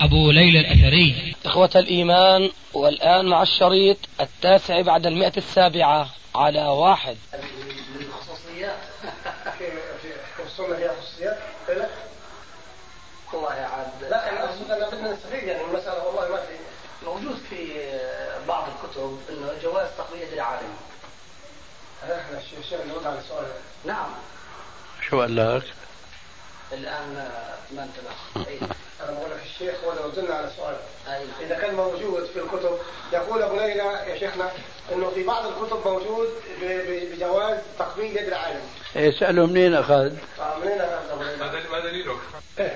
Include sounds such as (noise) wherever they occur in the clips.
أبو ليلى الأثري. إخوة الإيمان والآن مع الشريط التاسع بعد المئة السابعة على واحد. الخصوصيات في السنة هي خصوصيات والله عاد لا أنا اقصد انا بدنا نستفيد يعني المسألة والله ما في موجود في بعض الكتب انه جواز تقوية يد العالم إحنا الشيخ نرد على السؤال نعم شو قال لك؟ الآن ما انتبه. (laughs) أي. أنا بقول لك الشيخ هو زلنا على سؤال أي. إذا كان موجود في الكتب يقول أبو ليلى يا شيخنا إنه في بعض الكتب موجود ب- ب- بجواز تقبيل يد العالم اسأله منين أخذ؟ آه، منين اخذ أبو ليلى؟ ما دليلك؟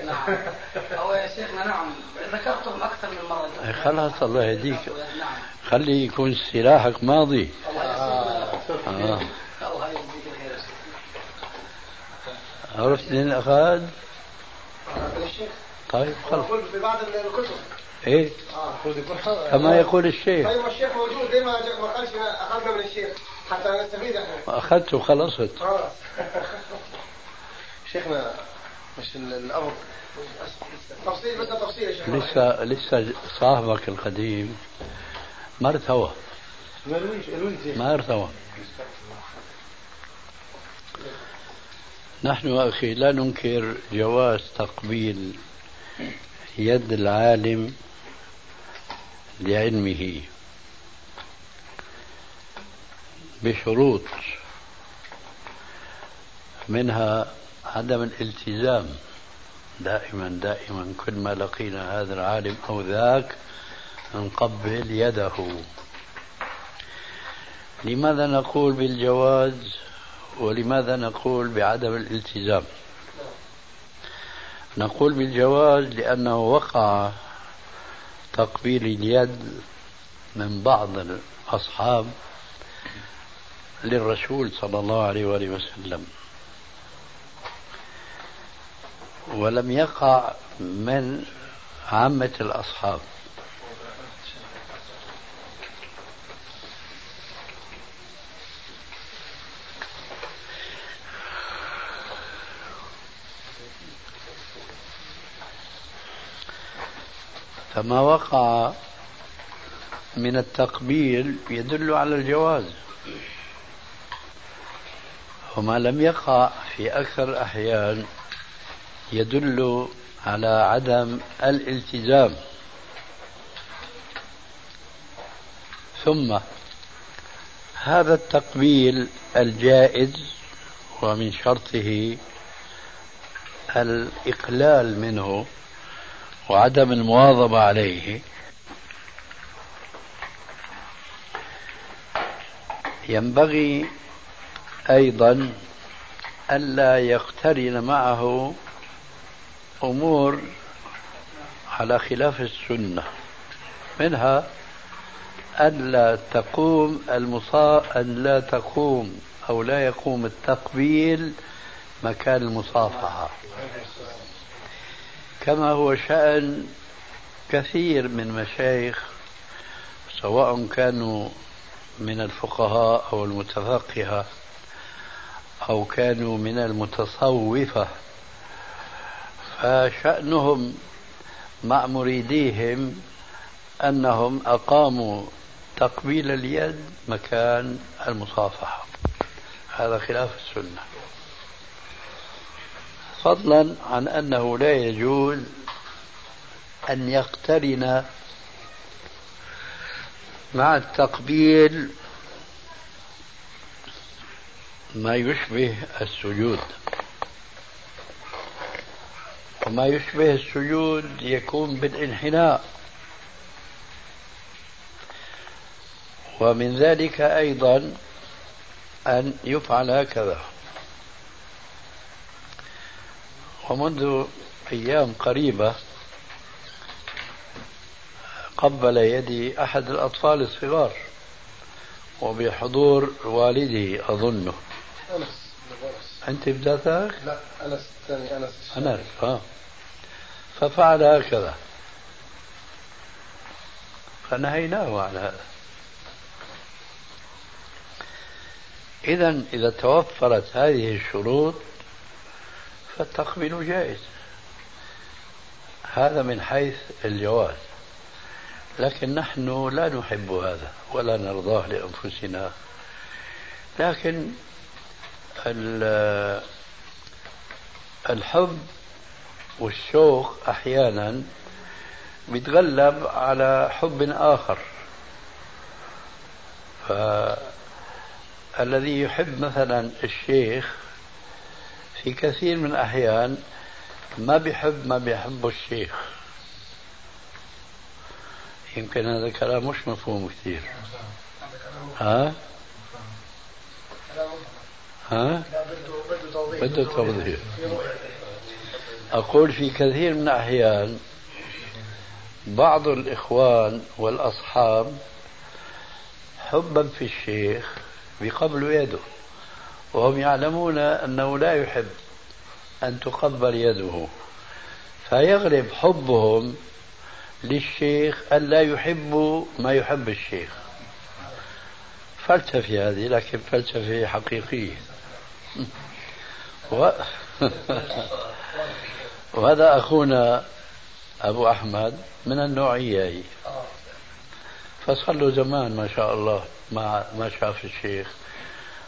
نعم هو يا شيخنا نعم ذكرتهم أكثر من مرة أي خلاص الله يهديك نعم خلي يكون سلاحك ماضي الله يسلمك آه. الله يجزيك الخير يا شيخ. عرفت منين أخذ؟ آه، من الشيخ طيب يقول في بعض الكتب. إيه؟ آه. كما يقول الشيخ. طيب الشيخ موجود ليه ما ما قالش أخذنا من الشيخ حتى نستفيد إحنا. أخذت وخلصت خلاص. (laughs) شيخنا مش ال- الامر تفصيل بدنا تفصيل يا شيخنا لسه لسه صاحبك القديم ما ارتوى ما ارتوى نحن أخي لا ننكر جواز تقبيل يد العالم لعلمه. بشروط منها عدم الالتزام. دائما دائما كل ما لقينا هذا العالم أو ذاك نقبل يده. لماذا نقول بالجواز؟ ولماذا نقول بعدم الالتزام؟ نقول بالجواز لأنه وقع تقبيل اليد من بعض الأصحاب للرسول صلى الله عليه وآله وسلم. ولم يقع من عامة الأصحاب. فما وقع من التقبيل يدل على الجواز. وما لم يقع في أكثر الأحيان يدل على عدم الالتزام. ثم هذا التقبيل الجائز ومن شرطه الإقلال منه وعدم المواظبة عليه. ينبغي أيضا ألا يقترن معه أمور على خلاف السنة منها ألا تقوم المصا أن لا تقوم أو لا يقوم التقبيل مكان المصافحة. كما هو شأن كثير من مشايخ سواء كانوا من الفقهاء أو المتفقهة أو كانوا من المتصوفة فشأنهم مع مريديهم أنهم أقاموا تقبيل اليد مكان المصافحة. هذا خلاف السنة. فضلا عن أنه لا يجوز أن يقترن مع التقبيل ما يشبه السجود. وما يشبه السجود يكون بالانحناء. ومن ذلك أيضا أن يفعل هكذا. ومنذ أيام قريبة قبل يدي أحد الأطفال الصغار وبحضور والده أظنه. أنس أنس أنت بذاتك؟ لا أنس الثاني أنس. أنا أعرف آه. ففعل هكذا. فنهيناه عن هذا. إذا إذا توفرت هذه الشروط فالتقبيل جائز. هذا من حيث الجواز. لكن نحن لا نحب هذا ولا نرضاه لأنفسنا. لكن الحب والشوق أحيانا بيتغلب على حب آخر. فالذي يحب مثلا الشيخ في كثير من الأحيان ما بيحب ما بيحبه الشيخ يمكن هذا الكلام مش مفهوم كثير ها؟ ها؟ بده توضيح أقول في كثير من الأحيان بعض الإخوان والأصحاب حبا في الشيخ بقبلوا يده وهم يعلمون أنه لا يحب أن تقبل يده فيغلب حبهم للشيخ أن لا يحبوا ما يحب الشيخ. فلسفة هذه لكن فلسفة حقيقية. و... (laughs) وهذا أخونا أبو أحمد من النوعية. هي له زمان ما شاء الله ما ما شاف الشيخ.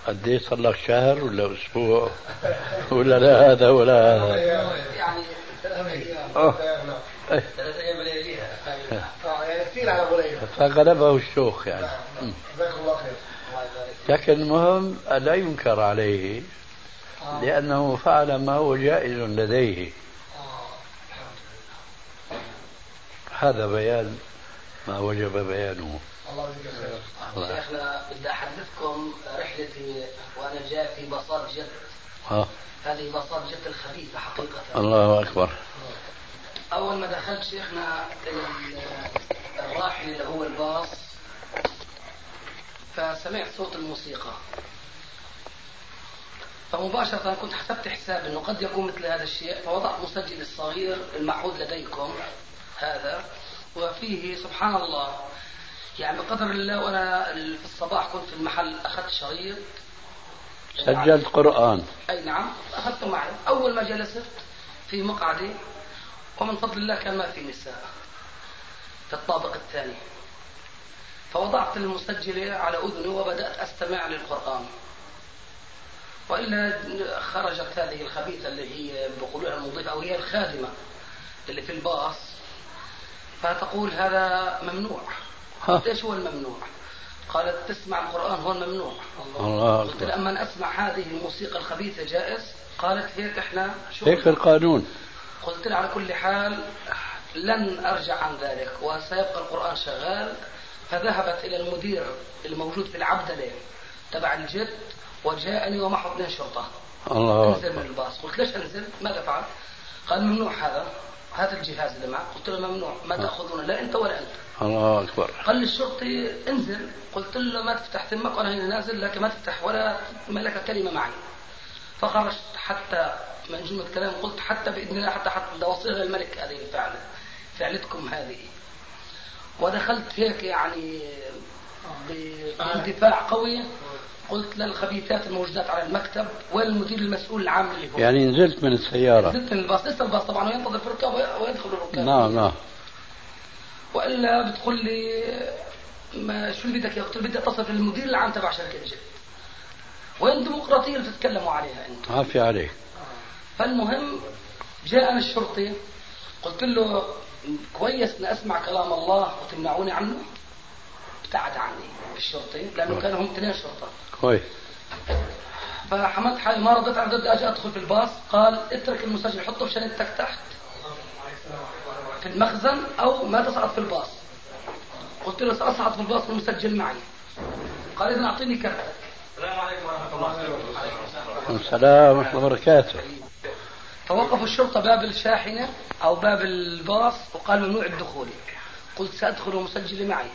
قد إيه صار لك شهر ولا أسبوع ولا لا هذا ولا هذا؟ يعني ثلاث أيام فغلبه الشوق يعني. جزاك الله خير لكن المهم لا ينكر عليه لأنه فعل ما هو جائز لديه. هذا بيان ما وجب بيانه. الله يجزيك خير. شيخنا بدي أحدثكم رحلتي وأنا جاي في بساط جد. ها. هذه بساط جد الخبيثة حقيقة. الله أكبر. أول ما دخلت شيخنا الراحل اللي هو الباص فسمعت صوت الموسيقى. فمباشرة كنت حسبت حساب إنه قد يكون مثل هذا الشيء فوضعت مسجل الصغير المعهود لديكم هذا. وفيه سبحان الله. يعني بقدر الله وأنا في الصباح كنت في المحل أخذت شريط. سجلت قرآن. أي نعم اخذته معي أول ما جلست في مقعدي ومن فضل الله كان ما في نساء في الطابق الثاني. فوضعت المسجلة على أذني وبدأت أستمع للقرآن. وإلا خرجت هذه الخبيثة اللي هي بيقولوها المضيفة أو هي الخادمة اللي في الباص. فتقول هذا ممنوع. قلت إيش هو الممنوع؟ قالت تسمع القرآن هو الممنوع. الله قلت أن أسمع هذه الموسيقى الخبيثة جائز؟ قالت هيك إحنا شو؟ هيك القانون. قلت لها على كل حال لن أرجع عن ذلك وسيبقى القرآن شغال. فذهبت إلى المدير الموجود في العبدلة تبع الجد وجاءني ومعه اثنين شرطة. الله انزل من الباص. قلت ليش انزل؟ ماذا فعلت؟ قال ممنوع هذا. هذا الجهاز اللي معك قلت له ممنوع ما تأخذونه لا أنت ولا أنت. الله أكبر. قال لي الشرطي انزل. قلت له ما تفتح تمك وأنا هنا نازل لكن ما تفتح ولا ملك كلمة معي. فخرجت حتى من جمله كلام قلت حتى بإذن الله حتى حتى لو اصيغ الملك هذه الفعله فعلتكم هذه. ودخلت هيك يعني باندفاع قوي. قلت للخبيثات الموجودات على المكتب وين المدير المسؤول العام اللي هو. يعني نزلت من السيارة. نزلت من الباص. لسه الباص طبعا. وينتظر في الركاب ويدخل الركاب. نعم نعم. وإلا بتقول لي ما شو اللي بدك إياه؟ قلت بدي أتصل بالمدير العام تبع شركة جد وين الديمقراطيه اللي بتتكلموا عليها انت؟ عافية عليك. فالمهم جاءنا الشرطي. قلت له كويس اني أسمع كلام الله وتمنعوني عنه. ابتعد عني الشرطي لأنه كانوا هم اثنين شرطة. كويس. فحمدت حالي ما رضيت على ضد أجي أدخل في الباص. قال اترك المسجل حطه في شنطتك تحت في المخزن أو ما تصعد في الباص. قلت له ساصعد في الباص والمسجل معي. قال اذا أعطيني كرتك. السلام ورحمة الله وبركاته. فوقفوا الشرطة باب الشاحنة أو باب الباص وقال ممنوع الدخول. قلت سأدخل ومسجل معي.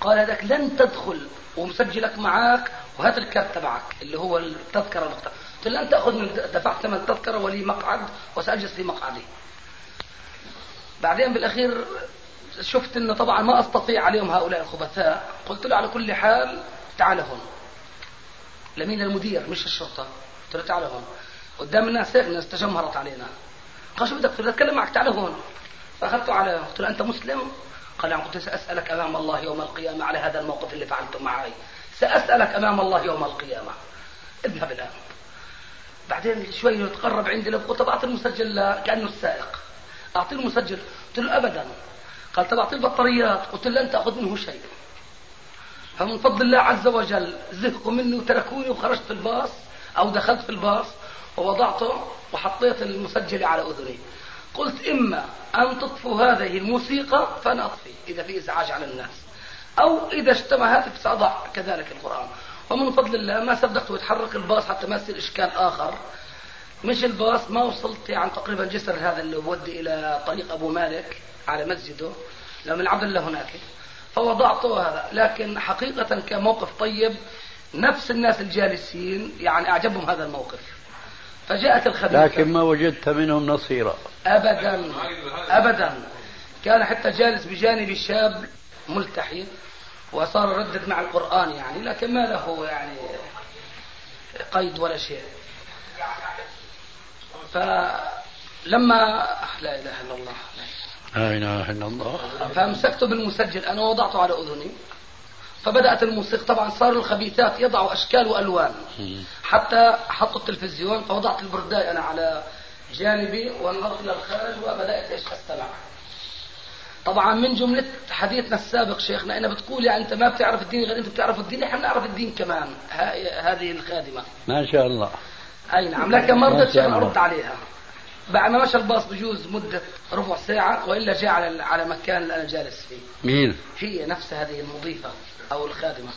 قال هذاك لن تدخل ومسجلك معك وهات الكارت تبعك اللي هو التذكرة المختارة قلت لن تأخذ من دفعت ثمن التذكرة ولي مقعد وسأجلس في مقعدي. بعدين بالأخير شفت إنه طبعا ما أستطيع عليهم هؤلاء الخبثاء. قلت له على كل حال تعال هون. لمين المدير مش الشرطة. قلت له تعال هون. قدام الناس الناس تجمهرت علينا. قال شو بدك؟ أتكلم معك تعال هون. فأخذته على قلت له أنت مسلم؟ قال نعم قلت سأسألك أمام الله يوم القيامة على هذا الموقف اللي فعلته معي سأسألك أمام الله يوم القيامة. اذهب الآن. بعدين شوي يتقرب عندي قلت طب أعطي المسجل كأنه السائق. أعطي المسجل. قلت له ابدا. قال طب أعطي البطاريات. قلت له لن تأخذ منه شيء. فمن فضل الله عز وجل زهقوا مني وتركوني وخرجت في الباص أو دخلت في الباص ووضعته وحطيت المسجل على أذني. قلت إما أن تطفوا هذه الموسيقى اطفي إذا في إزعاج على الناس. أو إذا اجتمع هاتف ساضع كذلك القرآن. ومن فضل الله ما صدقت ويتحرك الباص حتى ما يصير إشكال آخر. مش الباص ما وصلت يعني تقريبا جسر هذا اللي بودي إلى طريق أبو مالك على مسجده. من عبد الله هناك. فوضعته هذا. لكن حقيقة كموقف طيب نفس الناس الجالسين يعني أعجبهم هذا الموقف. فجاءت الخبيثة لكن ما وجدت منهم نصيرا. أبدا أبدا. كان حتى جالس بجانبي شاب ملتحي وصار يردد مع القرآن يعني لكن ما له يعني قيد ولا شيء. فلما لا إله إلا الله. لا إله إلا الله. فامسكته بالمسجل أنا وضعته على أذني. فبدأت الموسيقى. طبعا صاروا الخبيثات يضعوا أشكال وألوان. حتى حطوا التلفزيون فوضعت البرداي أنا على جانبي ونظرت إلى الخارج وبدأت إيش؟ أستمع. طبعا من جملة حديثنا السابق شيخنا أنا بتقول يعني أنت ما بتعرف الدين غير أنت بتعرف الدين إحنا بنعرف الدين كمان. هذه الخادمة. ما شاء الله. أي نعم. لكن ما رضيت شيخنا أرد عليها. بعد ما مشى الباص بجوز مدة ربع ساعة وإلا جاء على على مكان اللي أنا جالس فيه. مين؟ هي نفس هذه المضيفة. أو الخادمة.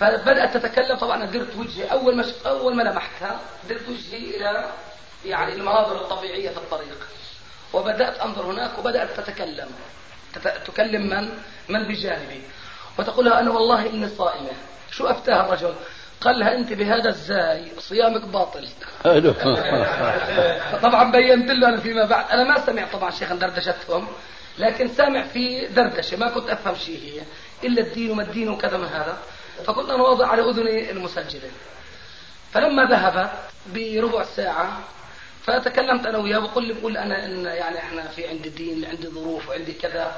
فبدأت تتكلم طبعا درت وجهي أول ما أول ما لمحتها درت وجهي إلى يعني المناظر الطبيعية في الطريق. وبدأت أنظر هناك وبدأت تتكلم. تكلم من؟ من بجانبي. وتقول أنا والله إني صائمة. شو أفتاها الرجل؟ قال لها أنت بهذا إزاي صيامك باطل. (laughs) طبعا بينت له أنا فيما بعد. أنا ما سمعت طبعا شيخ دردشتهم لكن سامع في دردشة ما كنت أفهم شيء هي. إلا الدين وما الدين وكذا من هذا. فكنت أنا واضع على اذني المسجله فلما ذهبت بربع ساعة فتكلمت أنا وياه بقول لي بقول أنا إن يعني إحنا في عندي دين عندي ظروف وعندي كذا.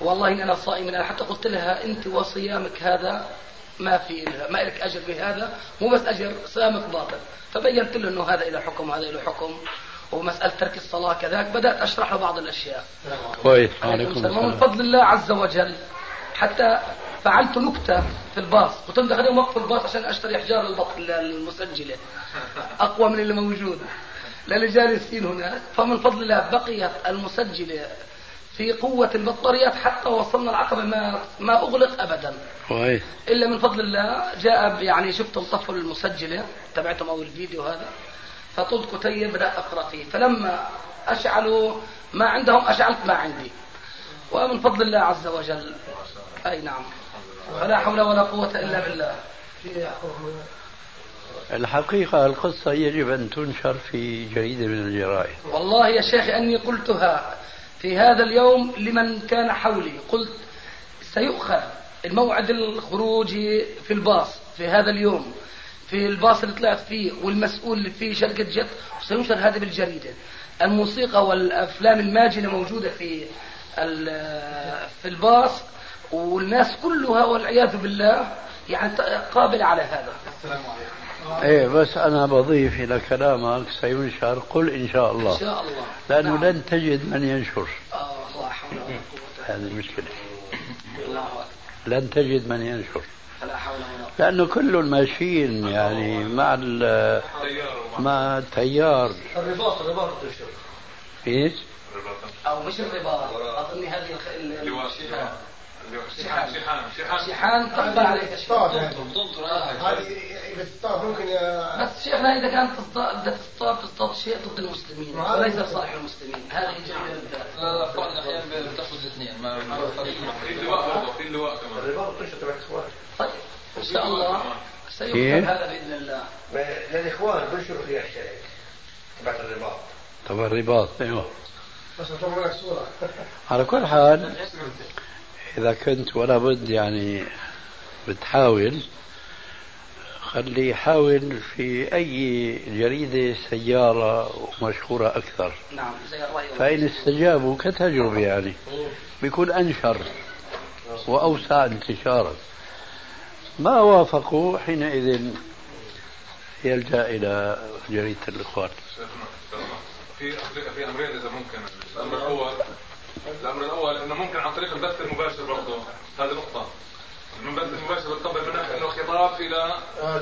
والله إن أنا صائم أنا حتى قلت لها أنت وصيامك هذا ما في ما لك أجر بهذا مو بس أجر صيامك باطل. فبينت له إنه هذا له حكم وهذا له حكم. ومسألة ترك الصلاة كذاك بدأت أشرح له بعض الأشياء. كويس عليكم السلام. ومن فضل الله عز وجل حتى فعلت نكتة في الباص قلت لهم دخلهم وقف الباص عشان أشتري أحجار البطل المسجلة. أقوى من اللي موجود. للي جالسين هناك فمن فضل الله بقيت المسجلة في قوة البطاريات حتى وصلنا العقبة ما ما أغلق أبدا. كويس إلا من فضل الله جاء يعني شفتهم طفوا المسجلة تبعتهم أو الفيديو هذا. فطلت كتيب بدأت أقرأ فيه. فلما أشعلوا ما عندهم أشعلت ما عندي. ومن فضل الله عز وجل أي نعم. فلا حول ولا قوة إلا بالله. الحقيقة القصة يجب أن تنشر في جريدة من الجرائد. والله يا شيخ أني قلتها في هذا اليوم لمن كان حولي. قلت سيؤخذ الموعد الخروج في الباص في هذا اليوم في الباص اللي طلعت فيه والمسؤول اللي فيه شركة جت وسينشر هذا بالجريدة. الموسيقى والأفلام الماجنة موجودة في في الباص. والناس كلها والعياذ بالله يعني قابلة على هذا. السلام عليكم. إيه بس أنا بضيف إلى كلامك سينشر. قل إن شاء الله. إن شاء الله. لأنه نعم. لن تجد من ينشر. آه الله حول ولا قوة هذه المشكلة. الله لن تجد من ينشر. فلا حول ولا لأنه كل ماشيين يعني مع مع التيار. الرباط الرباط إيش؟ أو مش الرباط أظن هذه شحان شحان شحان تقبل عليك هذه بتصطاد ممكن بس شيخنا إذا كانت تصطاد بدك تصطاد تصطاد شيء ضد المسلمين. وليس لصالح المسلمين. هذه جريمه لا لا بعض الاحيان بتاخذ الاثنين في اللواء في اللواء كمان. الرباط تبع الاخوان طيب إن شاء الله سيكتب إيه؟ هذا بإذن الله. للاخوان بنشروا فيها الشرائط تبعت الرباط. طبعا الرباط أيوه. بس صورة. على كل حال (laughs) إذا كنت ولا بد يعني بتحاول خلي يحاول في أي جريدة سيارة مشهورة أكثر. نعم زي الراي فإن استجابوا كتجربة يعني. بيكون أنشر وأوسع انتشارا. ما وافقوا حينئذ يلجأ إلى جريدة الإخوان. في في أمرين إذا ممكن. الامر الأول الأمر الأول إنه ممكن عن طريق البث المباشر برضه. هذه نقطة. البث المباشر بتقبل منك إنه خطاب إلى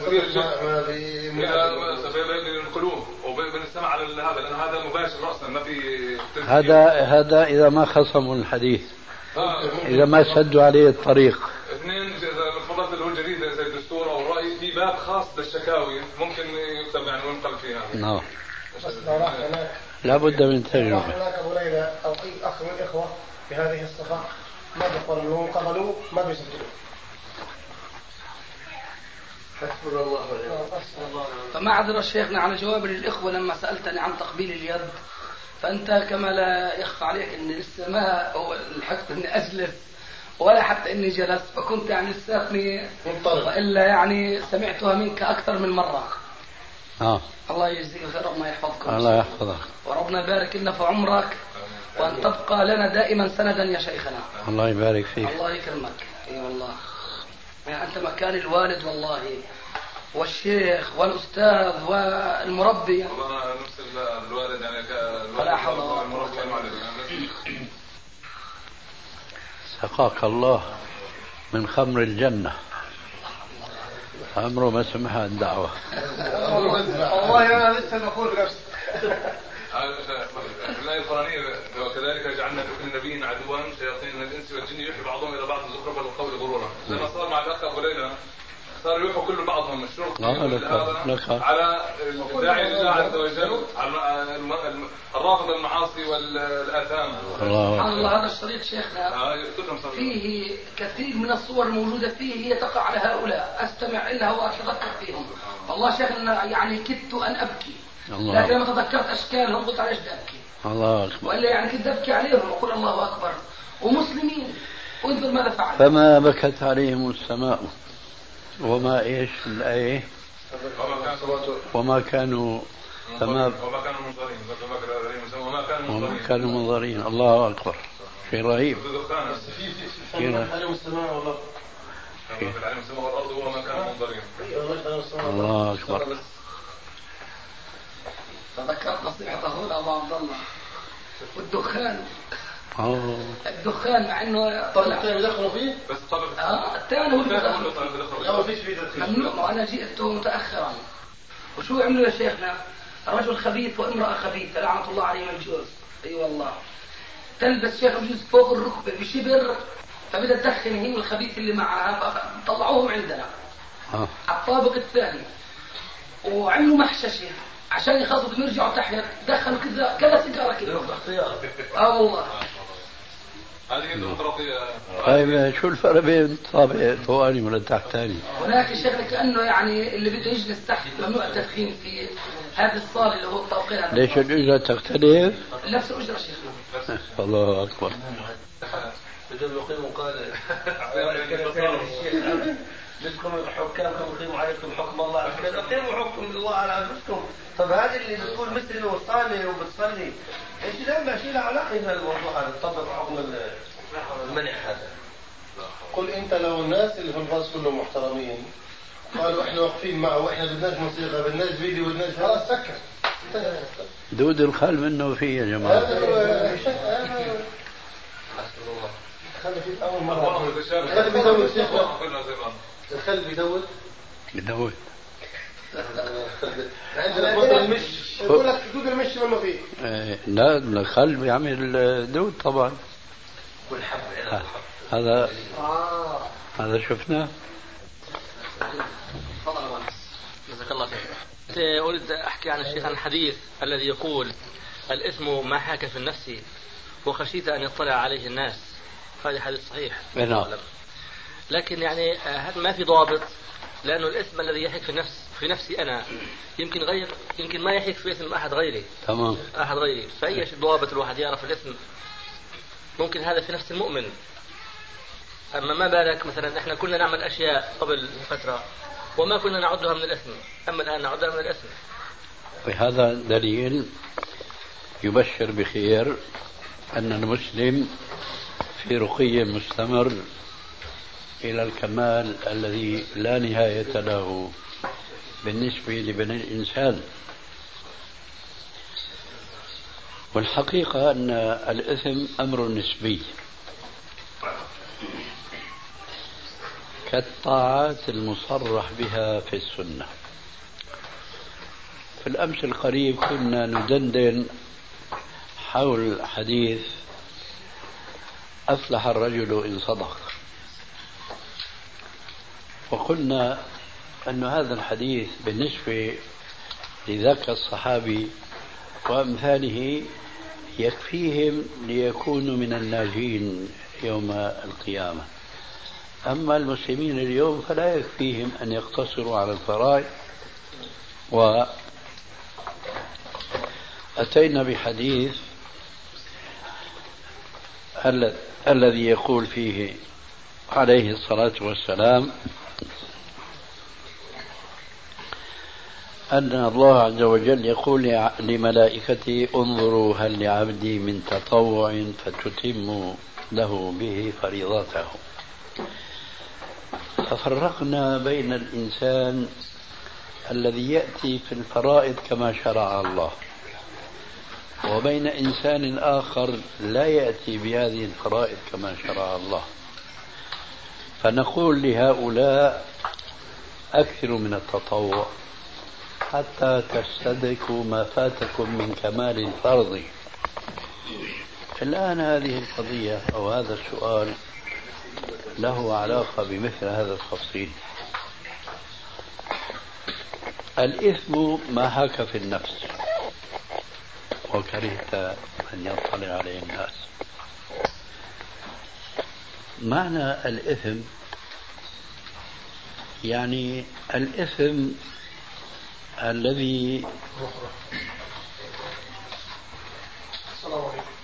مدير الجهه إلى ينقلوه وبنستمع على هذا لأن هذا مباشر راسا ما في. هذا هذا إذا ما خصموا الحديث. آه. إذا ما سدوا عليه الطريق. اثنين إذا فضلت اللي هو الجريده زي الدستور أو الرأي في باب خاص للشكاوي ممكن يكتب يعني وينقل فيها. نعم. بس لو راح هناك. لابد من تجربة. هناك ليلى أو اي أخ من الاخوه بهذه الصفه ما بيقبلوا لهم قبلوه ما بيسجلوا حسبنا الله ونعم فما عذر شيخنا على جواب للإخوة لما سألتني عن تقبيل اليد. فأنت كما لا يخفى عليك أني لسه ما هو الحقت أني أجلس ولا حتى أني جلست فكنت يعني لساتني منطلق. وإلا يعني سمعتها منك أكثر من مرة. آه. الله يجزيك خير ربنا يحفظكم. الله يحفظك. وربنا يبارك لنا في عمرك وأن تبقى لنا دائما سندا يا شيخنا. الله يبارك فيك. الله يكرمك. إي والله. يعني أنت مكان الوالد والله والشيخ والأستاذ والمربي. والله نفس الوالد يعني ولا حول ولا المعلم. سقاك الله من خمر الجنة. عمره ما سمعها الدعوة والله أنا لسه بقول بنفسي الآية القرآنية وكذلك جعلنا لكل نبي عدوا شياطين الإنس والجن يوحي بعضهم إلى بعض زخرف القول غرورا. لما صار مع الأخ أبو ليلى صار يوحوا كل بعضهم الشرطي آه، لك- هذا لك. على الداعي لله عز وجل على الم- الم- الرافض المعاصي والآثام. الله. الله هذا الشريط شيخنا آه، فيه كثير من الصور الموجودة فيه هي تقع على هؤلاء. أستمع إلها وأتذكر فيهم. والله شيخنا يعني كدت أن أبكي. الله. لكن لما تذكرت أشكالهم قلت عليش بدي أبكي؟ الله. أكبر وإلا يعني كنت أبكي عليهم وأقول الله أكبر. ومسلمين وانظر ماذا فعل فما بكت عليهم السماء. وما إيش وما كانوا وما كانوا فما وما كانوا منظرين. وما كانوا كانوا وما منظرين كانوا منظرين الله أكبر. شيء رهيب. منظرين الله أكبر. تذكرت نصيحة أخونا أبو عبد الله والدخان. أوه. الدخان مع إنه طب طلع. الثاني يدخلوا فيه؟ بس طبعا آه الثاني هو اللي لا ما فيش فيه تدخين ممنوع. وأنا جئت متاخرا. وشو عملوا يا شيخنا؟ رجل خبيث وامرأة خبيثة لعنة الله عليهم الجوز. أي أيوة والله. تلبس شيخ بجوز فوق الركبة بشبر فبدها تدخن هي والخبيث اللي معها فطلعوهم عندنا. آه. على الطابق الثاني. وعملوا محششة. عشان يخلصوا يرجعوا تحت. دخلوا كذا كذا سيجارة كذا آه والله. هذه ديمقراطية طيب شو الفرق بين طابق فوقاني ولا تحتاني؟ هناك شغله كانه يعني اللي بده يجلس تحت ممنوع التدخين في هذه الصالة اللي هو الطابقين هذا ليش الأجرة تختلف؟ نفس الأجرة شيخنا. الله أكبر. بدهم يقيموا قال (laughs) بدكم حكامكم يقيموا عليكم حكم الله. على كذا قيموا حكم الله على أنفسكم. طب هذه اللي بتقول مسلمه وصالي وبتصلي انت لا ما شيء له علاقه بالموضوع هذا؟ تطبق حكم المنع هذا. قل أنت لو الناس اللي في الباص كلهم محترمين قالوا إحنا واقفين معه وإحنا بدناش موسيقى بدناش فيديو بدناش خلاص سكر. دود الخل منه فيه يا جماعة. هذا هو هذا خلي في أول مرة. الخل بيدور الخل بيدور دود عندنا دود المش. يقول لك دود المش منه فيه. آه، لا الخل بيعمل دود طبعا. والحب ه- هذا آه. هذا شفناه. تفضل جزاك الله خير. كنت أريد أحكي عن الشيخ عن الحديث الذي يقول الإثم ما حاك في النفس وخشيت أن يطلع عليه الناس. هذا حديث صحيح. نعم. لكن يعني آه، هل ما في ضابط لأنه الإثم الذي يحيك في نفس في نفسي أنا يمكن غير يمكن ما يحيك في إثم أحد غيري. تمام. أحد غيري. فأي ضوابط الواحد يعرف الإثم ممكن هذا في نفس المؤمن. أما ما بالك مثلا إحنا كنا نعمل أشياء قبل فترة وما كنا نعدها من الإثم أما الآن نعدها من الإثم وهذا دليل يبشر بخير أن المسلم في رقي مستمر إلى الكمال الذي لا نهاية له بالنسبة لبني الإنسان. والحقيقة أن الإثم أمر نسبي. كالطاعات المصرح بها في السنة. في الأمس القريب كنا ندندن حول حديث أفلح الرجل إن صدق. وقلنا أن هذا الحديث بالنسبة لذاك الصحابي وأمثاله يكفيهم ليكونوا من الناجين يوم القيامة. أما المسلمين اليوم فلا يكفيهم أن يقتصروا على الفرائض. وأتينا بحديث الذي يقول فيه عليه الصلاة والسلام أن الله عز وجل يقول لملائكته انظروا هل لعبدي من تطوع فتتم له به فريضته. ففرقنا بين الإنسان الذي يأتي في الفرائض كما شرع الله وبين إنسان آخر لا يأتي بهذه الفرائض كما شرع الله. فنقول لهؤلاء أكثروا من التطوع. حتى تستدركوا ما فاتكم من كمال الفرض. الآن هذه القضية أو هذا السؤال له علاقة بمثل هذا التفصيل. الإثم ما هاك في النفس. وكرهت أن يطلع عليه الناس. معنى الإثم يعني الإثم الذي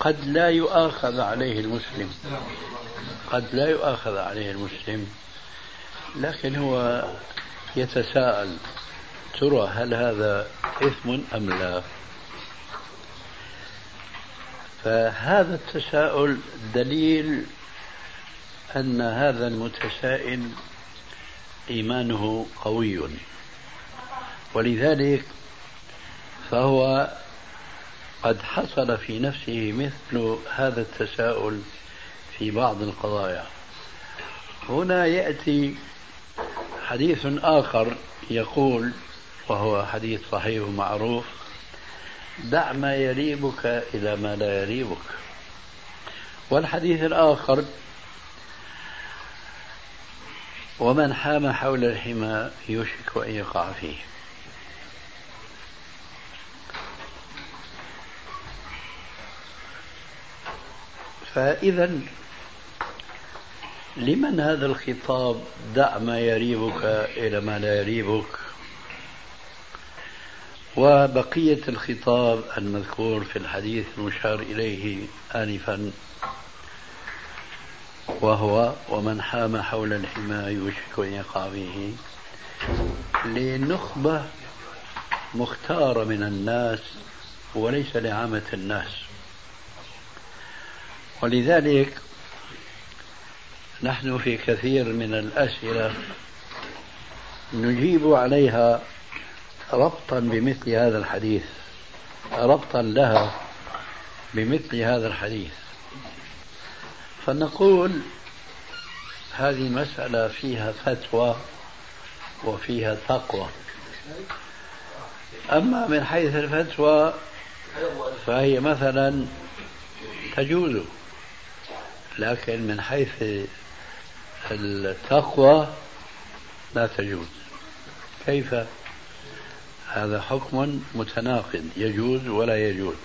قد لا يؤاخذ عليه المسلم. قد لا يؤاخذ عليه المسلم. لكن هو يتساءل ترى هل هذا إثم أم لا؟ فهذا التساؤل دليل أن هذا المتسائل إيمانه قوي. ولذلك فهو قد حصل في نفسه مثل هذا التساؤل في بعض القضايا. هنا يأتي حديث آخر يقول وهو حديث صحيح معروف دع ما يريبك إلى ما لا يريبك. والحديث الآخر ومن حام حول الحمى يوشك أن يقع فيه. فإذا لمن هذا الخطاب دع ما يريبك إلى ما لا يريبك. وبقية الخطاب المذكور في الحديث المشار إليه آنفا وهو ومن حام حول الحمى يوشك أن يقع فيه لنخبة مختارة من الناس وليس لعامة الناس. ولذلك نحن في كثير من الأسئلة نجيب عليها ربطا بمثل هذا الحديث ربطا لها بمثل هذا الحديث. فنقول هذه مسألة فيها فتوى وفيها تقوى. أما من حيث الفتوى فهي مثلا تجوز. لكن من حيث التقوى لا تجوز. كيف؟ هذا حكم متناقض يجوز ولا يجوز.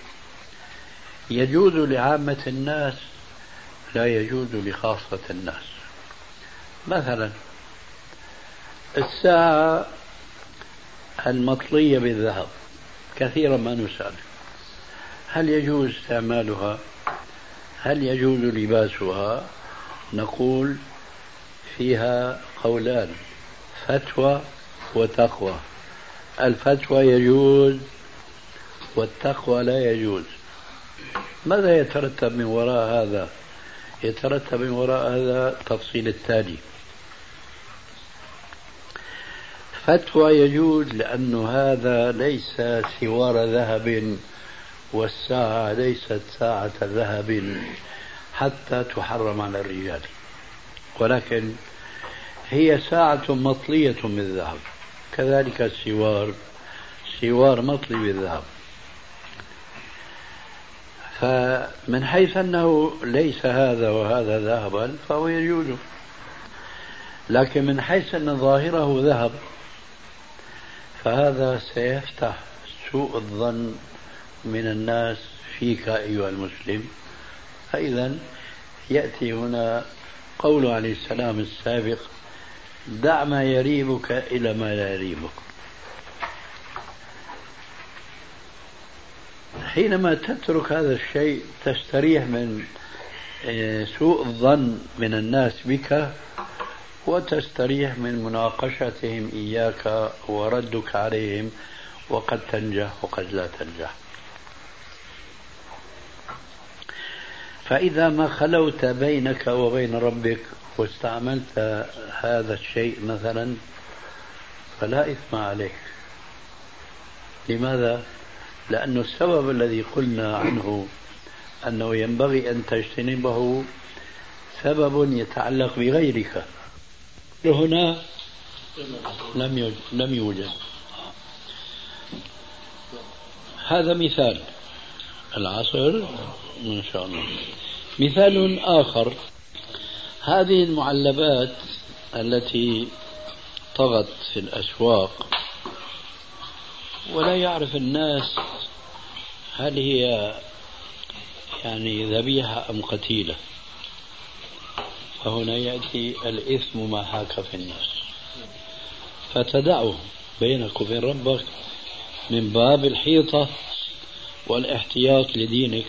يجوز لعامة الناس لا يجوز لخاصة الناس. مثلا الساعة المطلية بالذهب كثيرا ما نسأل. هل يجوز استعمالها؟ هل يجوز لباسها؟ نقول فيها قولان فتوى وتقوى. الفتوى يجوز والتقوى لا يجوز. ماذا يترتب من وراء هذا؟ يترتب من وراء هذا التفصيل التالي. فتوى يجوز لأن هذا ليس سوار ذهب. والساعة ليست ساعة ذهب حتى تحرم على الرجال. ولكن هي ساعة مطلية بالذهب كذلك السوار سوار مطلي بالذهب فمن حيث أنه ليس هذا وهذا ذهبا فهو يجوز. لكن من حيث أن ظاهره ذهب فهذا سيفتح سوء الظن من الناس فيك أيها المسلم. فإذا يأتي هنا قول عليه السلام السابق دع ما يريبك إلى ما لا يريبك. حينما تترك هذا الشيء تستريح من آه، سوء الظن من الناس بك وتستريح من مناقشتهم إياك وردك عليهم وقد تنجح وقد لا تنجح. فإذا ما خلوت بينك وبين ربك واستعملت هذا الشيء مثلا فلا إثم عليك. لماذا؟ لأن السبب الذي قلنا عنه أنه ينبغي أن تجتنبه سبب يتعلق بغيرك. هنا لم يوجد. هذا مثال. العصر ما شاء الله. مثال آخر. هذه المعلبات التي طغت في الأسواق ولا يعرف الناس هل هي يعني ذبيحة أم قتيلة. فهنا يأتي الإثم ما حاك في الناس. فتدعه بينك وبين ربك من باب الحيطة والاحتياط لدينك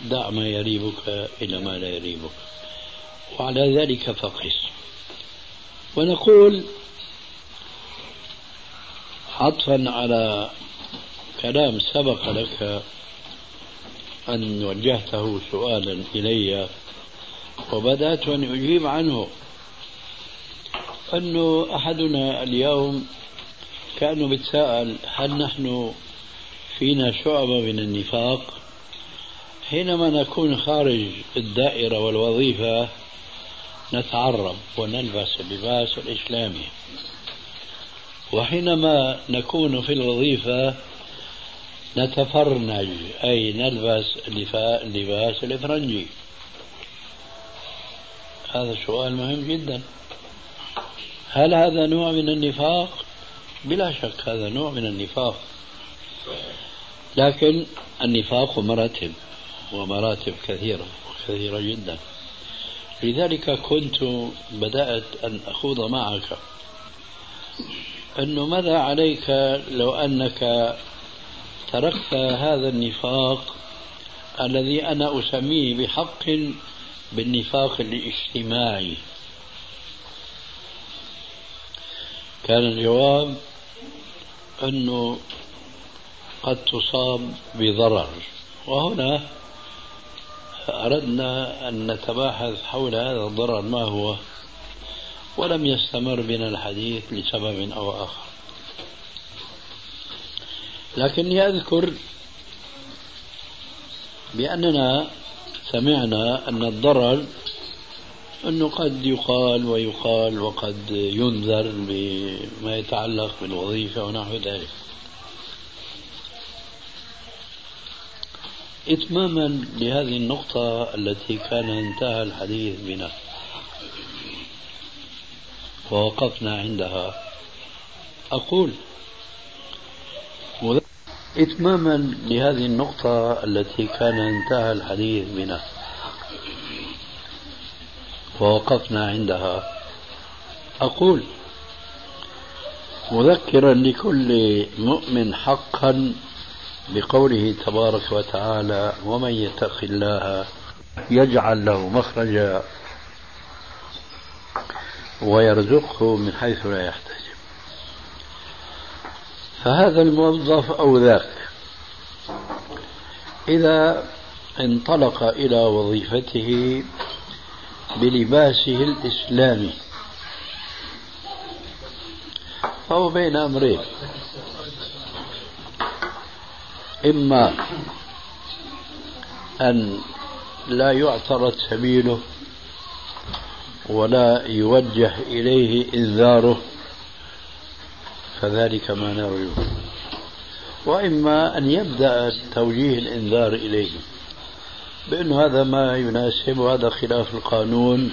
دع ما يريبك إلى ما لا يريبك. وعلى ذلك فقس. ونقول عطفا على كلام سبق لك أن وجهته سؤالا إلي وبدأت أن أجيب عنه. أنه أحدنا اليوم كأنه بيتساءل هل نحن فينا شعبة من النفاق. حينما نكون خارج الدائرة والوظيفة نتعرب ونلبس اللباس الإسلامي وحينما نكون في الوظيفة نتفرنج أي نلبس اللباس الإفرنجي. هذا سؤال مهم جدا. هل هذا نوع من النفاق؟ بلا شك هذا نوع من النفاق. لكن النفاق مراتب ومراتب كثيرة كثيرة جدا. لذلك كنت بدأت أن أخوض معك. أنه ماذا عليك لو أنك تركت هذا النفاق الذي أنا أسميه بحق بالنفاق الاجتماعي؟ كان الجواب أنه قد تصاب بضرر. وهنا أردنا أن نتباحث حول هذا الضرر ما هو؟ ولم يستمر بنا الحديث لسبب أو آخر. لكني أذكر بأننا سمعنا أن الضرر أنه قد يقال ويقال وقد ينذر بما يتعلق بالوظيفة ونحو ذلك. إتماما لهذه النقطة التي كان انتهى الحديث بنا. ووقفنا عندها. أقول إتماما لهذه النقطة التي كان انتهى الحديث بنا. ووقفنا عندها. أقول مذكرا لكل مؤمن حقا بقوله تبارك وتعالى ومن يتق الله يجعل له مخرجا ويرزقه من حيث لا يحتسب فهذا الموظف أو ذاك إذا انطلق إلى وظيفته بلباسه الإسلامي فهو بين أمرين إما أن لا يعترض سبيله ولا يوجه إليه إنذاره فذلك ما نرجو وإما أن يبدأ توجيه الإنذار إليه بأن هذا ما يناسب وهذا خلاف القانون.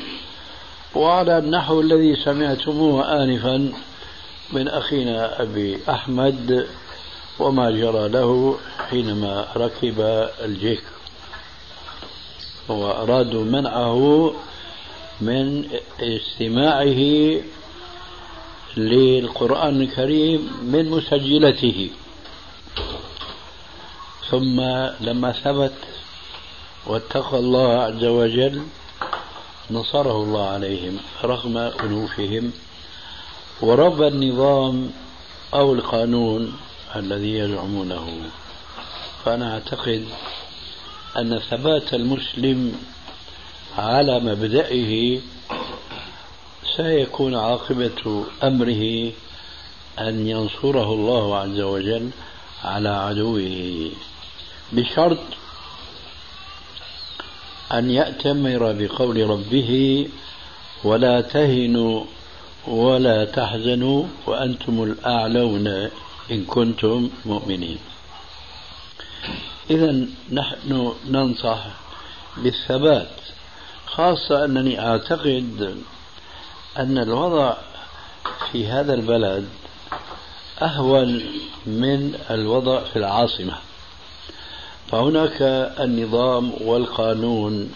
وعلى النحو الذي سمعتموه آنفا من أخينا أبي أحمد وما جرى له حينما ركب الجيك. وأرادوا منعه من استماعه للقرآن الكريم من مسجلته. ثم لما ثبت واتقى الله عز وجل نصره الله عليهم رغم أنوفهم ورب النظام أو القانون. الذي يزعمونه. فأنا أعتقد أن ثبات المسلم على مبدئه سيكون عاقبة أمره أن ينصره الله عز وجل على عدوه. بشرط أن يأتمر بقول ربه ولا تهنوا ولا تحزنوا وأنتم الأعلون. إن كنتم مؤمنين. إذا نحن ننصح بالثبات خاصة أنني أعتقد أن الوضع في هذا البلد أهون من الوضع في العاصمة. فهناك النظام والقانون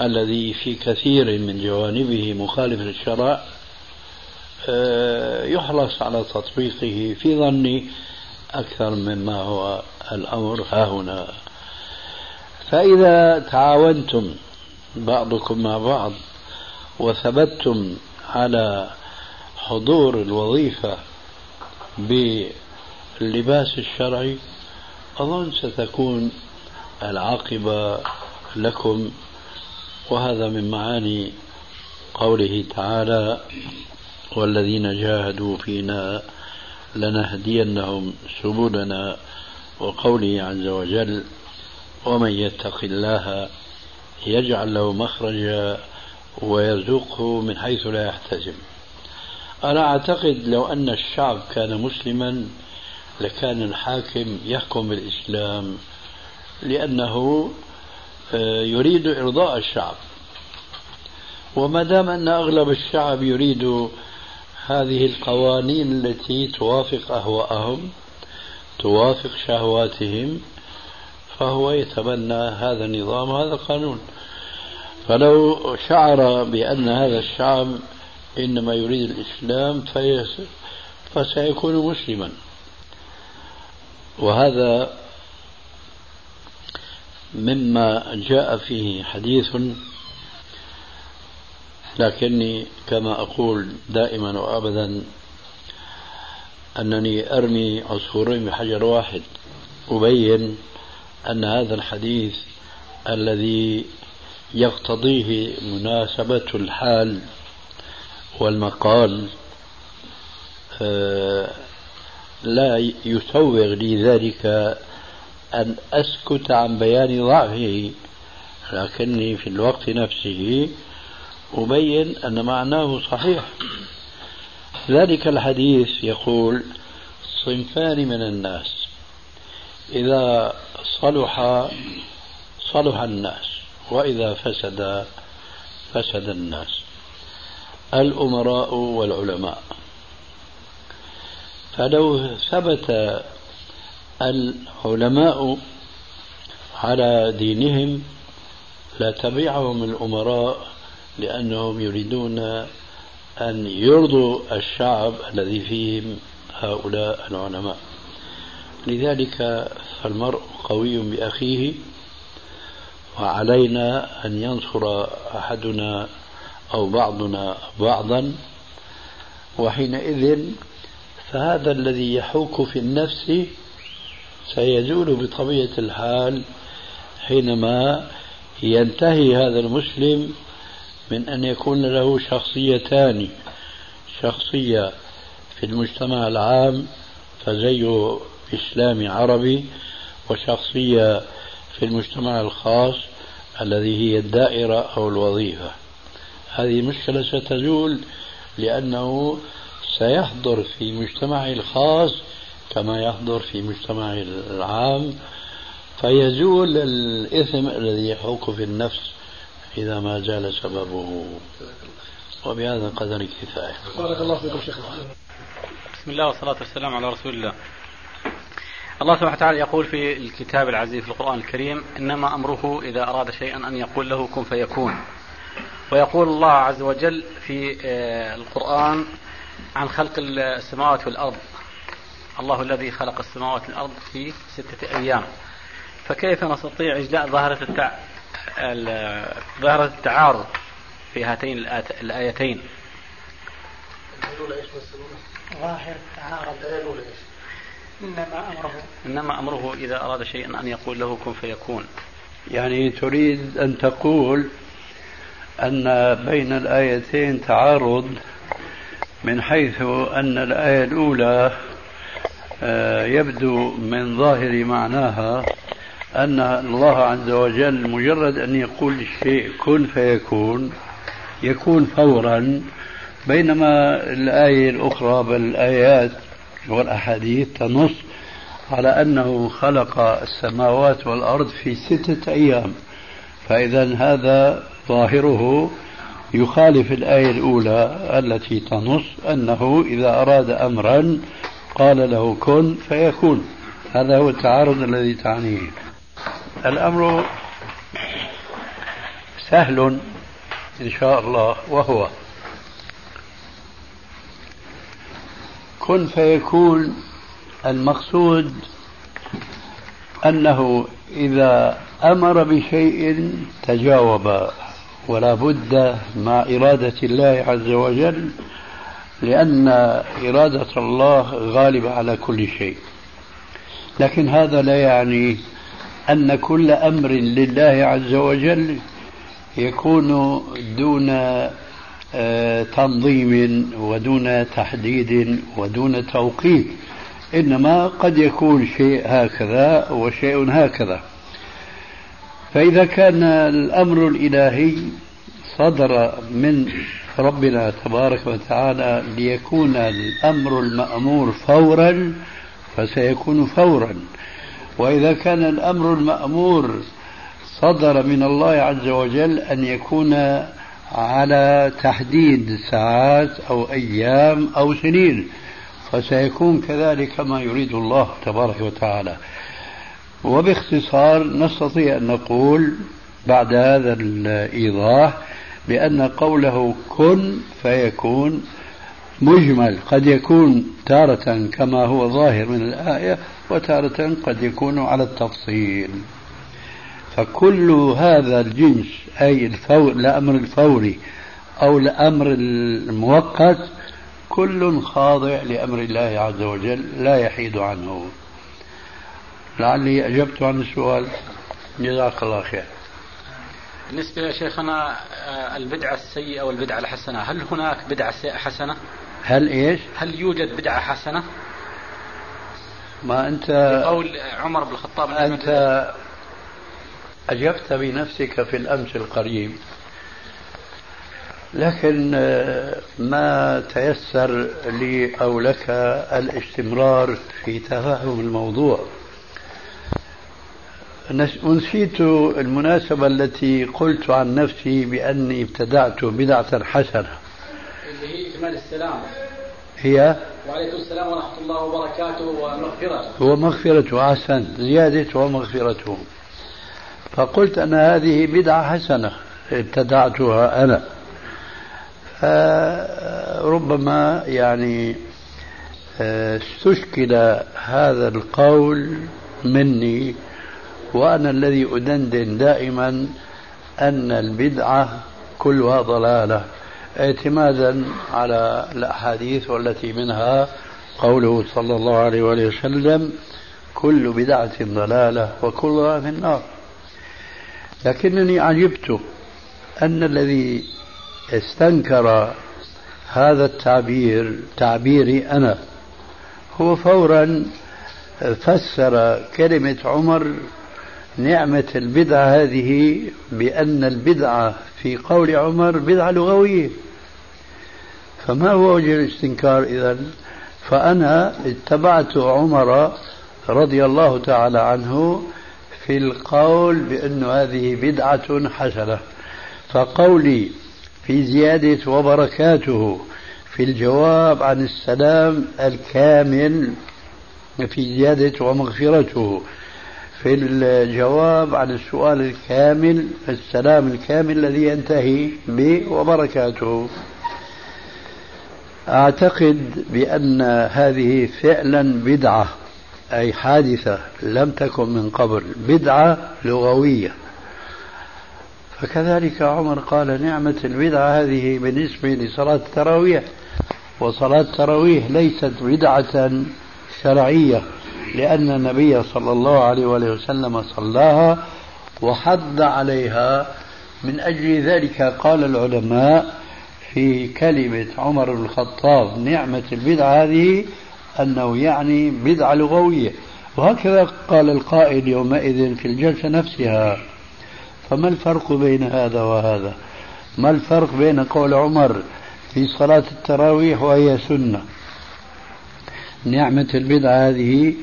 الذي في كثير من جوانبه مخالف للشرع يحرص على تطبيقه في ظني أكثر مما هو الأمر ها هنا فإذا تعاونتم بعضكم مع بعض وثبتتم على حضور الوظيفة باللباس الشرعي أظن ستكون العاقبة لكم. وهذا من معاني قوله تعالى والذين جاهدوا فينا لنهدينهم سبلنا. وقوله عز وجل ومن يتق الله يجعل له مخرجا ويرزقه من حيث لا يحتسب. أنا أعتقد لو أن الشعب كان مسلما لكان الحاكم يحكم بالإسلام لأنه آه، يريد إرضاء الشعب. وما دام أن أغلب الشعب يريد هذه القوانين التي توافق أهواءهم توافق شهواتهم فهو يتبنى هذا النظام وهذا القانون. فلو شعر بأن هذا الشعب إنما يريد الإسلام فسيكون مسلما. وهذا مما جاء فيه حديث لكني كما أقول دائما وأبدا أنني أرمي عصفورين بحجر واحد. أبين أن هذا الحديث الذي يقتضيه مناسبة الحال والمقال آه، لا يسوغ لي ذلك أن أسكت عن بيان ضعفه لكني في الوقت نفسه أبين أن معناه صحيح. ذلك الحديث يقول صنفان من الناس. إذا صلح صلح الناس وإذا فسد فسد الناس. الأمراء والعلماء. فلو ثبت العلماء على دينهم لتبعهم الأمراء لأنهم يريدون أن يرضوا الشعب الذي فيهم هؤلاء العلماء. لذلك فالمرء قوي بأخيه وعلينا أن ينصر أحدنا أو بعضنا بعضا وحينئذ فهذا الذي يحوك في النفس سيزول بطبيعة الحال حينما ينتهي هذا المسلم من أن يكون له شخصيتان شخصية في المجتمع العام فزيه إسلامي عربي وشخصية في المجتمع الخاص الذي هي الدائرة أو الوظيفة. هذه المشكلة ستزول لأنه سيحضر في مجتمعه الخاص كما يحضر في مجتمعه العام فيزول الإثم الذي يحوك في النفس. إذا ما زال سببه. وبهذا القدر كفاية. بارك الله فيكم شيخ بسم الله والصلاة والسلام على رسول الله. الله سبحانه وتعالى يقول في الكتاب العزيز في القرآن الكريم إنما أمره إذا أراد شيئا أن يقول له كن فيكون. ويقول الله عز وجل في آه، القرآن عن خلق السماوات والأرض. الله الذي خلق السماوات والأرض في ستة أيام. فكيف نستطيع إجلاء ظاهرة. ظاهرة التعارض في هاتين الآيتين. ظاهر التعارض إنما أمره. إنما أمره إذا أراد شيئا أن يقول له كن فيكون. يعني تريد أن تقول أن بين الآيتين تعارض من حيث أن الآية الأولى آه، يبدو من ظاهر معناها أن الله عز وجل مجرد أن يقول الشيء كن فيكون يكون فورا بينما الآية الأخرى بل الآيات والأحاديث تنص على أنه خلق السماوات والأرض في ستة أيام. فإذا هذا ظاهره يخالف الآية الأولى التي تنص أنه إذا أراد أمرا قال له كن فيكون. هذا هو التعارض الذي تعنيه. الأمر سهل إن شاء الله وهو كن فيكون المقصود أنه إذا أمر بشيء تجاوب ولا بد مع إرادة الله عز وجل لأن إرادة الله غالبة على كل شيء. لكن هذا لا يعني أن كل أمر لله عز وجل يكون دون آه، تنظيم ودون تحديد ودون توقيت إنما قد يكون شيء هكذا وشيء هكذا. فإذا كان الأمر الإلهي صدر من ربنا تبارك وتعالى ليكون الأمر المأمور فورا فسيكون فورا. وإذا كان الأمر المأمور صدر من الله عز وجل أن يكون على تحديد ساعات أو أيام أو سنين فسيكون كذلك كما يريد الله تبارك وتعالى. وباختصار نستطيع أن نقول بعد هذا الإيضاح بأن قوله كن فيكون مجمل قد يكون تارة كما هو ظاهر من الآية وتارة قد يكون على التفصيل فكل هذا الجنس أي الفور الأمر الفوري أو الأمر المؤقت كل خاضع لأمر الله عز وجل لا يحيد عنه لعلي أجبت عن السؤال جزاك الله خير بالنسبة يا شيخنا آه، البدعة السيئة والبدعة الحسنة هل هناك بدعة حسنة؟ هل إيش؟ هل يوجد بدعة حسنة؟ ما أنت بقول عمر بن الخطاب أنت أجبت بنفسك في الأمس القريب. لكن آه، ما تيسر لي أو لك الاستمرار في تفهم الموضوع. نسيت المناسبة التي قلت عن نفسي بأني ابتدعت بدعة حسنة. اللي هي إكمال السلام. هي؟ وعليكم السلام ورحمة الله وبركاته ومغفرته. ومغفرته أحسن. زيادة ومغفرته فقلت أن هذه بدعة حسنة ابتدعتها أنا. فربما يعني آه، استشكل هذا القول مني وأنا الذي أدندن دائما أن البدعة كلها ضلالة. اعتمادا على الأحاديث والتي منها قوله صلى الله عليه وآله وسلم كل بدعة ضلالة وكلها في النار. لكنني عجبت أن الذي استنكر هذا التعبير تعبيري أنا هو فورا فسر كلمة عمر نعمة البدعة هذه بأن البدعة في قول عمر بدعة لغوية فما هو وجه الاستنكار إذا؟ فأنا اتبعت عمر رضي الله تعالى عنه في القول بأن هذه بدعة حسنة. فقولي في زيادة وبركاته في الجواب عن السلام الكامل في زيادة ومغفرته في الجواب عن السؤال الكامل السلام الكامل الذي ينتهي ب وبركاته. أعتقد بأن هذه فعلا بدعة أي حادثة لم تكن من قبل بدعة لغوية. فكذلك عمر قال نعمة البدعة هذه بالنسبة لصلاة التراويح وصلاة التراويح ليست بدعة شرعية. لأن النبي صلى الله عليه وآله وسلم صلاها وحض عليها. من أجل ذلك قال العلماء في كلمة عمر بن الخطاب نعمة البدعة هذه أنه يعني بدعة لغوية. وهكذا قال القائل يومئذ في الجلسة نفسها. فما الفرق بين هذا وهذا؟ ما الفرق بين قول عمر في صلاة التراويح وهي سنة؟ نعمة البدعة هذه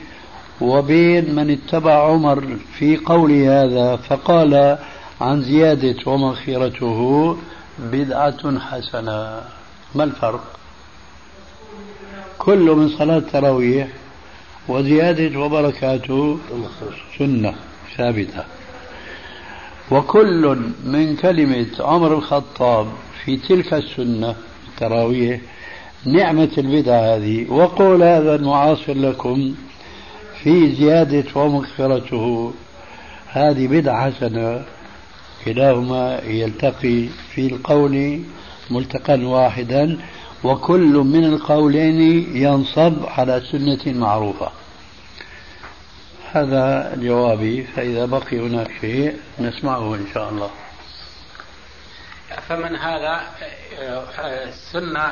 وبين من اتبع عمر في قول هذا فقال عن زيادة ومغفرته بدعة حسنة. ما الفرق؟ كل من صلاة التراويح وزيادة وبركاته سنة ثابتة. وكل من كلمة عمر الخطاب في تلك السنة التراويح نعمة البدعة هذه. وقول هذا المعاصر لكم في زيادة ومغفرته. هذه بدعة حسنة. كلاهما يلتقي في القول ملتقا واحدا وكل من القولين ينصب على سنة معروفة. هذا جوابي. فإذا بقي هناك شيء نسمعه إن شاء الله. فمن هذا السنة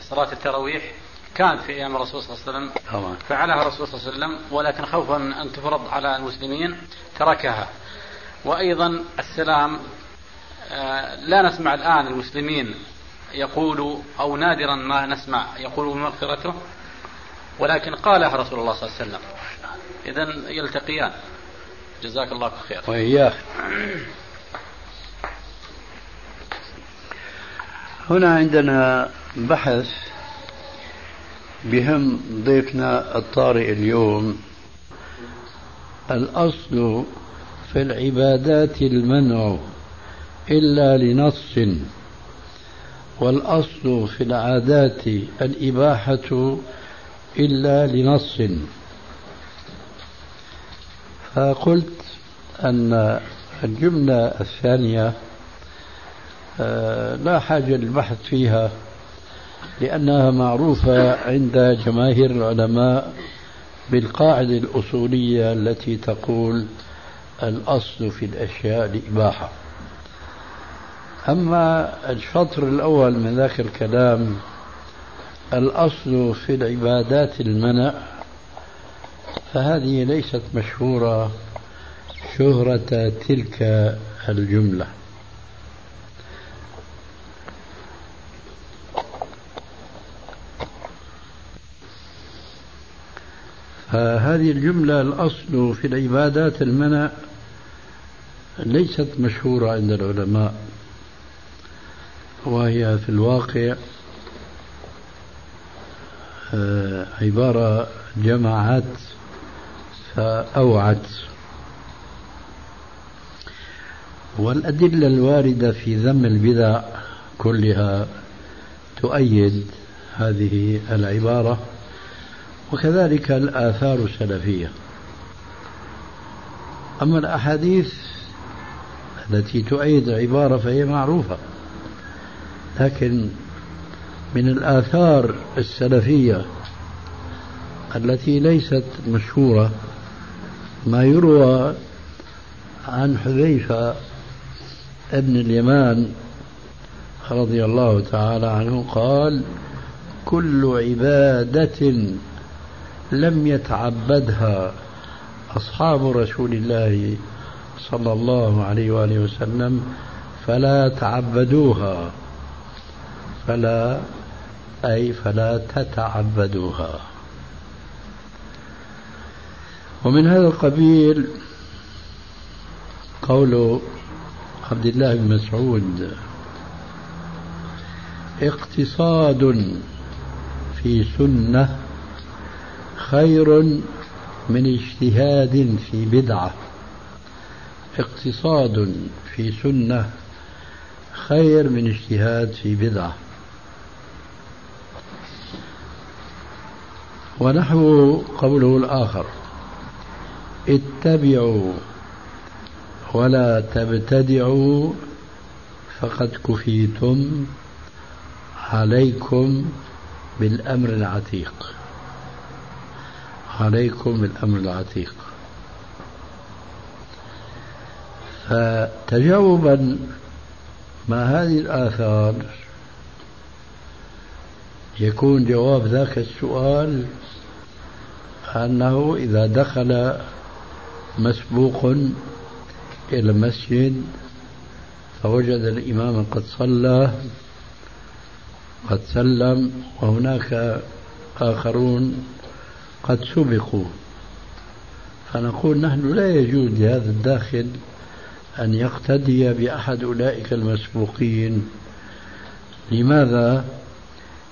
صلاة التراويح كانت في أيام الرسول صلى الله عليه وسلم طبعا. فعلها الرسول صلى الله عليه وسلم ولكن خوفا أن تفرض على المسلمين تركها. وأيضا السلام آه، لا نسمع الآن المسلمين يقولوا أو نادرا ما نسمع يقولوا بمغفرته ولكن قالها رسول الله صلى الله عليه وسلم. إذا يلتقيان. جزاك الله خير وإياك. هنا عندنا بحث بهم ضيفنا الطارئ اليوم. الأصل في العبادات المنع إلا لنص والأصل في العادات الإباحة إلا لنص. فقلت أن الجملة الثانية آه، لا حاجة للبحث فيها. لأنها معروفة عند جماهير العلماء بالقاعدة الأصولية التي تقول الأصل في الأشياء الإباحة. أما الشطر الأول من ذاك الكلام الأصل في العبادات المنع فهذه ليست مشهورة شهرة تلك الجملة. فهذه الجملة الأصل في العبادات المنع ليست مشهورة عند العلماء وهي في الواقع آه، عبارة جمعت فأوعت. والأدلة الواردة في ذم البدع كلها تؤيد هذه العبارة. وكذلك الآثار السلفية. أما الأحاديث التي تؤيد العبارة فهي معروفة لكن من الآثار السلفية التي ليست مشهورة ما يروى عن حذيفة ابن اليمان رضي الله تعالى عنه قال كل عبادة لم يتعبدها أصحاب رسول الله صلى الله عليه وآله وسلم فلا تعبدوها. فلا أي فلا تتعبدوها. ومن هذا القبيل قول عبد الله بن مسعود اقتصاد في سنة خير من اجتهاد في بدعة اقتصاد في سنة خير من اجتهاد في بدعة. ونحو قوله الآخر اتبعوا ولا تبتدعوا فقد كفيتم عليكم بالأمر العتيق. عليكم بالأمر العتيق. فتجاوبا مع هذه الآثار يكون جواب ذاك السؤال أنه إذا دخل مسبوق إلى المسجد فوجد الإمام قد صلى قد سلم وهناك آخرون قد سبقوا. فنقول نحن لا يجوز لهذا الداخل أن يقتدي بأحد أولئك المسبوقين. لماذا؟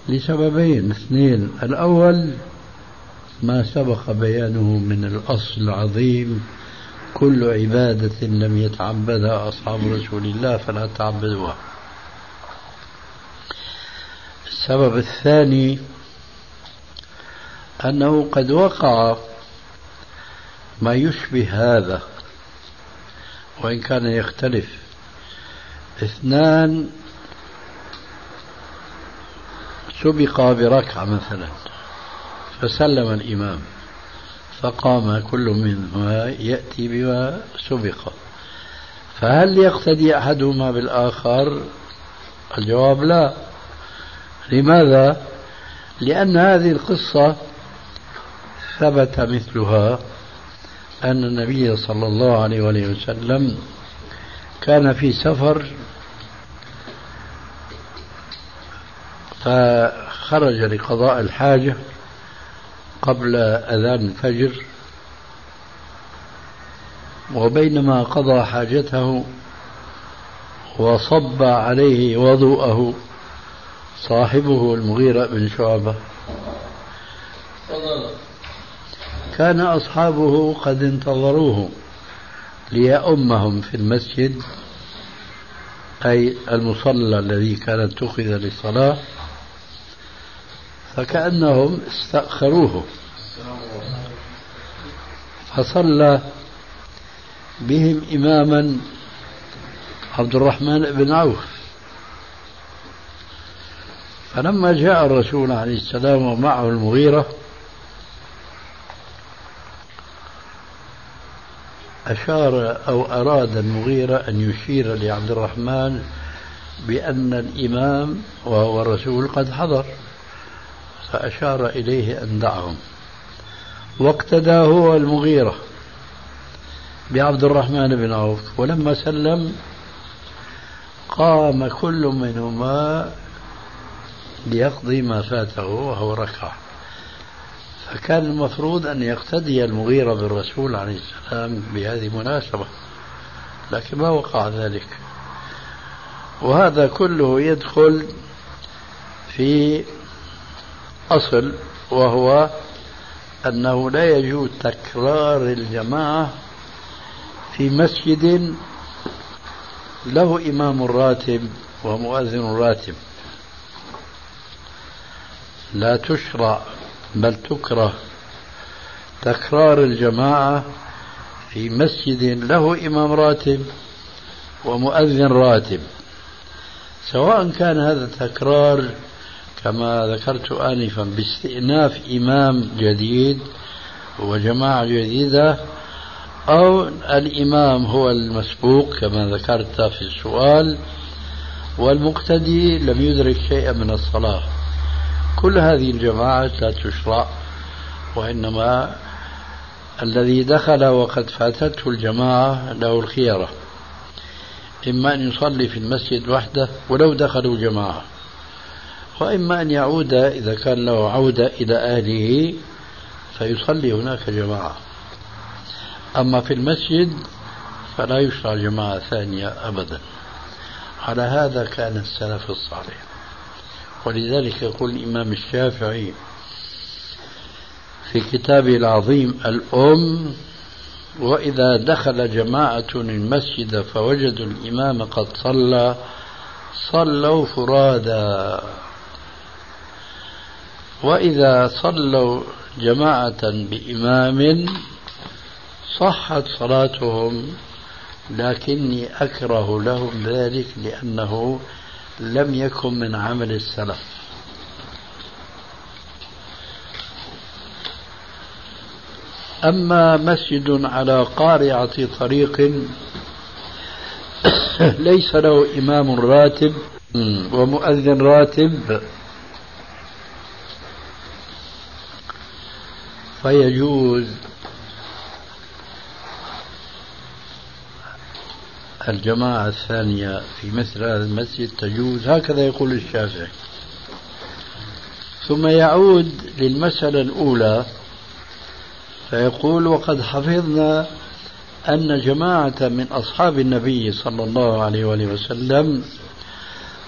لسببين. اثنين الأول ما سبق بيانه من الأصل العظيم كل عبادة لم يتعبدها أصحاب رسول الله فلا تعبدوها. السبب الثاني أنه قد وقع ما يشبه هذا وإن كان يختلف. اثنان سبق بركعة مثلا فسلم الإمام فقام كل منهما يأتي بما سبق. فهل يقتدي أحدهما بالآخر؟ الجواب لا. لماذا؟ لأن هذه القصة ثبت مثلها أن النبي صلى الله عليه وسلم كان في سفر فخرج لقضاء الحاجة قبل أذان الفجر وبينما قضى حاجته وصب عليه وضوءه صاحبه المغيرة بن شعبة. كان أصحابه قد انتظروه ليأمهم في المسجد أي المصلى الذي كانت اتخذ للصلاة فكأنهم استأخروه. فصلى بهم إماما عبد الرحمن بن عوف. فلما جاء الرسول عليه السلام ومعه المغيرة أشار أو أراد المغيرة أن يشير لعبد الرحمن بأن الإمام وهو الرسول قد حضر فأشار إليه أن دعهم. واقتدى هو المغيرة بعبد الرحمن بن عوف. ولما سلم قام كل منهما ليقضي ما فاته وهو ركعة. فكان المفروض أن يقتدي المغيرة بالرسول عليه السلام بهذه المناسبة لكن ما وقع ذلك. وهذا كله يدخل في أصل وهو أنه لا يجوز تكرار الجماعة في مسجد له إمام راتب ومؤذن راتب. لا تشرع بل تكره تكرار الجماعة في مسجد له إمام راتب ومؤذن راتب. سواء كان هذا التكرار كما ذكرت آنفا باستئناف إمام جديد وجماعة جديدة أو الإمام هو المسبوق كما ذكرت في السؤال والمقتدي لم يدرك شيئا من الصلاة. كل هذه الجماعات لا تشرع وإنما الذي دخل وقد فاتته الجماعة له الخيرة. إما أن يصلي في المسجد وحده ولو دخلوا جماعة وإما أن يعود إذا كان له عودة إلى أهله فيصلي هناك جماعة. أما في المسجد فلا يشرع جماعة ثانية أبدا. على هذا كان السلف الصالح. ولذلك يقول الإمام الشافعي في كتابه العظيم الأم وإذا دخل جماعة المسجد فوجدوا الإمام قد صلى صلوا فرادا. وإذا صلوا جماعة بإمام صحت صلاتهم لكني أكره لهم ذلك لأنه لم يكن من عمل السلف. أما مسجد على قارعة طريق (coughs) ليس له إمام راتب ومؤذن راتب فيجوز الجماعة الثانية في مثل هذا المسجد تجوز هكذا يقول الشافعي. ثم يعود للمسألة الأولى فيقول وقد حفظنا أن جماعة من أصحاب النبي صلى الله عليه وآله وسلم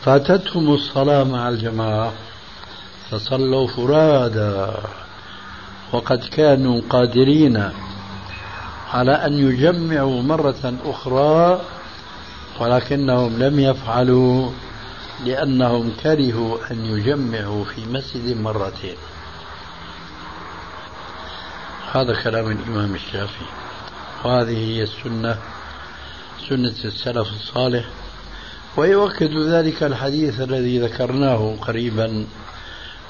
فاتتهم الصلاة مع الجماعة فصلوا فرادا وقد كانوا قادرين على أن يجمعوا مرة أخرى ولكنهم لم يفعلوا لأنهم كرهوا أن يجمعوا في مسجد مرتين. هذا كلام الإمام الشافعي. وهذه هي السنة سنة السلف الصالح. ويؤكد ذلك الحديث الذي ذكرناه قريبا.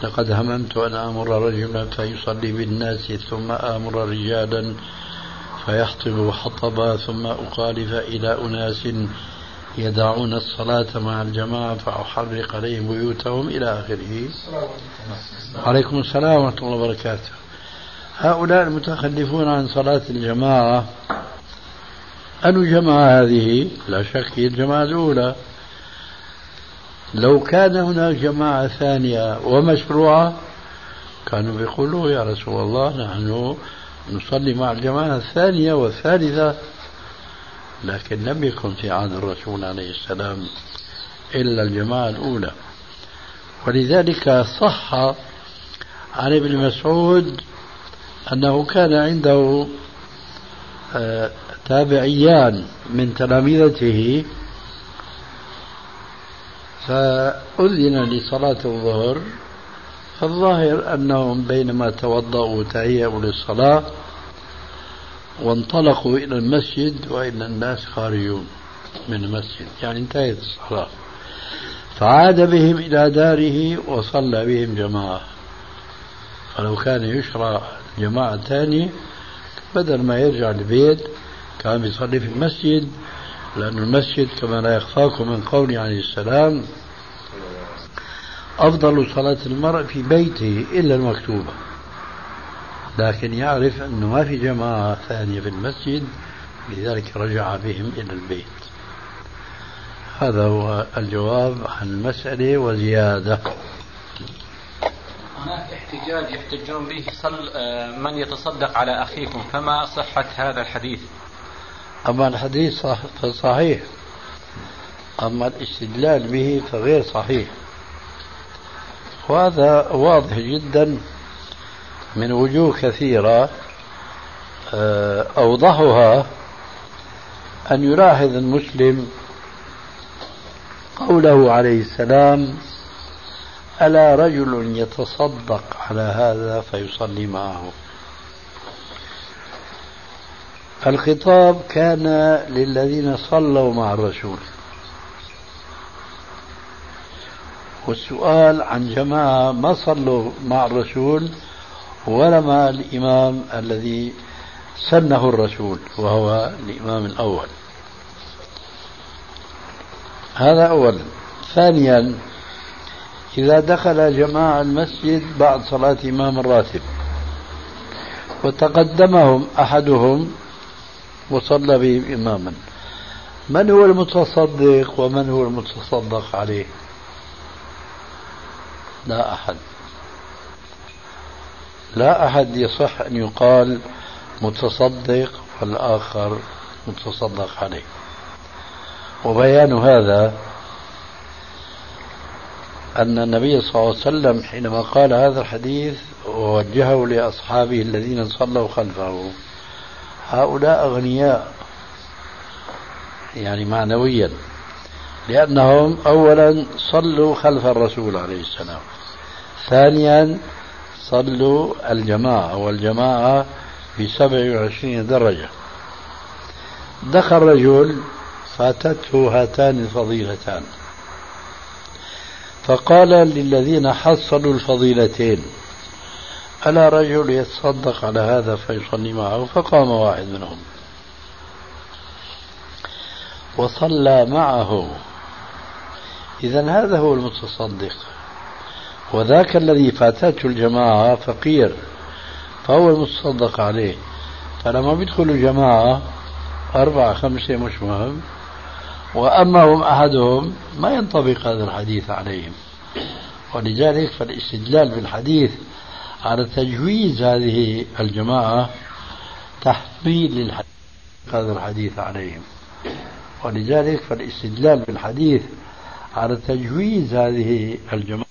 لقد هممت أن آمر رجلا فيصلي بالناس ثم آمر رجالا فيحطب حطبا ثم أخالف إلى أناس يدعون الصلاة مع الجماعة فأحرق عليهم بيوتهم إلى آخره. عليكم السلام ورحمة الله وبركاته. هؤلاء المتخلفون عن صلاة الجماعة أن جماعة هذه؟ لا شك هي الجماعة الأولى. لو كان هناك جماعة ثانية ومشروعة كانوا بيقولوا يا رسول الله نحن نصلي مع الجماعة الثانية والثالثة. لكن لم يكن في عهد الرسول عليه السلام إلا الجماعة الأولى. ولذلك صح عن ابن مسعود أنه كان عنده آه، تابعيان من تلامذته فأذن لصلاة الظهر فالظاهر أنهم بينما توضأوا وتهيأوا للصلاة وانطلقوا إلى المسجد وإن الناس خارجون من المسجد. يعني انتهت الصلاة. فعاد بهم إلى داره وصلى بهم جماعة. فلو كان يشرع جماعة ثانية بدل ما يرجع البيت كان بيصلي في المسجد لأن المسجد كما لا يخفاكم من قوله عليه السلام أفضل صلاة المرء في بيته إلا المكتوبة. لكن يعرف أنه ما في جماعة ثانية في المسجد لذلك رجع بهم إلى البيت. هذا هو الجواب عن المسألة وزيادة. هناك احتجاج يحتجون به صل آه، من يتصدق على أخيكم فما صحة هذا الحديث؟ أما الحديث صح فصحيح أما الاستدلال به فغير صحيح. وهذا واضح جدا. من وجوه كثيرة آه، أوضحها أن يلاحظ المسلم قوله عليه السلام ألا رجل يتصدق على هذا فيصلي معه. الخطاب كان للذين صلوا مع الرسول. والسؤال عن جماعة ما صلوا مع الرسول ولا مع الإمام الذي سنه الرسول وهو الإمام الأول. هذا أولا. ثانيا إذا دخل جماعة المسجد بعد صلاة إمام الراتب وتقدمهم أحدهم وصلى بهم إماما. من هو المتصدق ومن هو المتصدق عليه؟ لا أحد. لا أحد يصح أن يقال متصدق والآخر متصدق عليه. وبيان هذا أن النبي صلى الله عليه وسلم حينما قال هذا الحديث ووجهه لأصحابه الذين صلوا خلفه هؤلاء أغنياء يعني معنويا لأنهم أولا صلوا خلف الرسول عليه السلام ثانيا صلوا الجماعة والجماعة في سبع وعشرين درجة. دخل رجل فاتته هاتان الفضيلتان. فقال للذين حصلوا الفضيلتين ألا رجل يتصدق على هذا فيصلي معه؟ فقام واحد منهم. وصلى معه. إذا هذا هو المتصدق. وذاك الذي فاتته الجماعة فقير فهو المتصدق عليه. فلما بيدخلوا جماعة أربعة خمسة مش مهم. وأما هم أحدهم ما ينطبق هذا الحديث عليهم. ولذلك فالاستدلال بالحديث على تجويز هذه الجماعة تحميل للحديث هذا الحديث عليهم. ولذلك فالاستدلال بالحديث على تجويز هذه الجماعة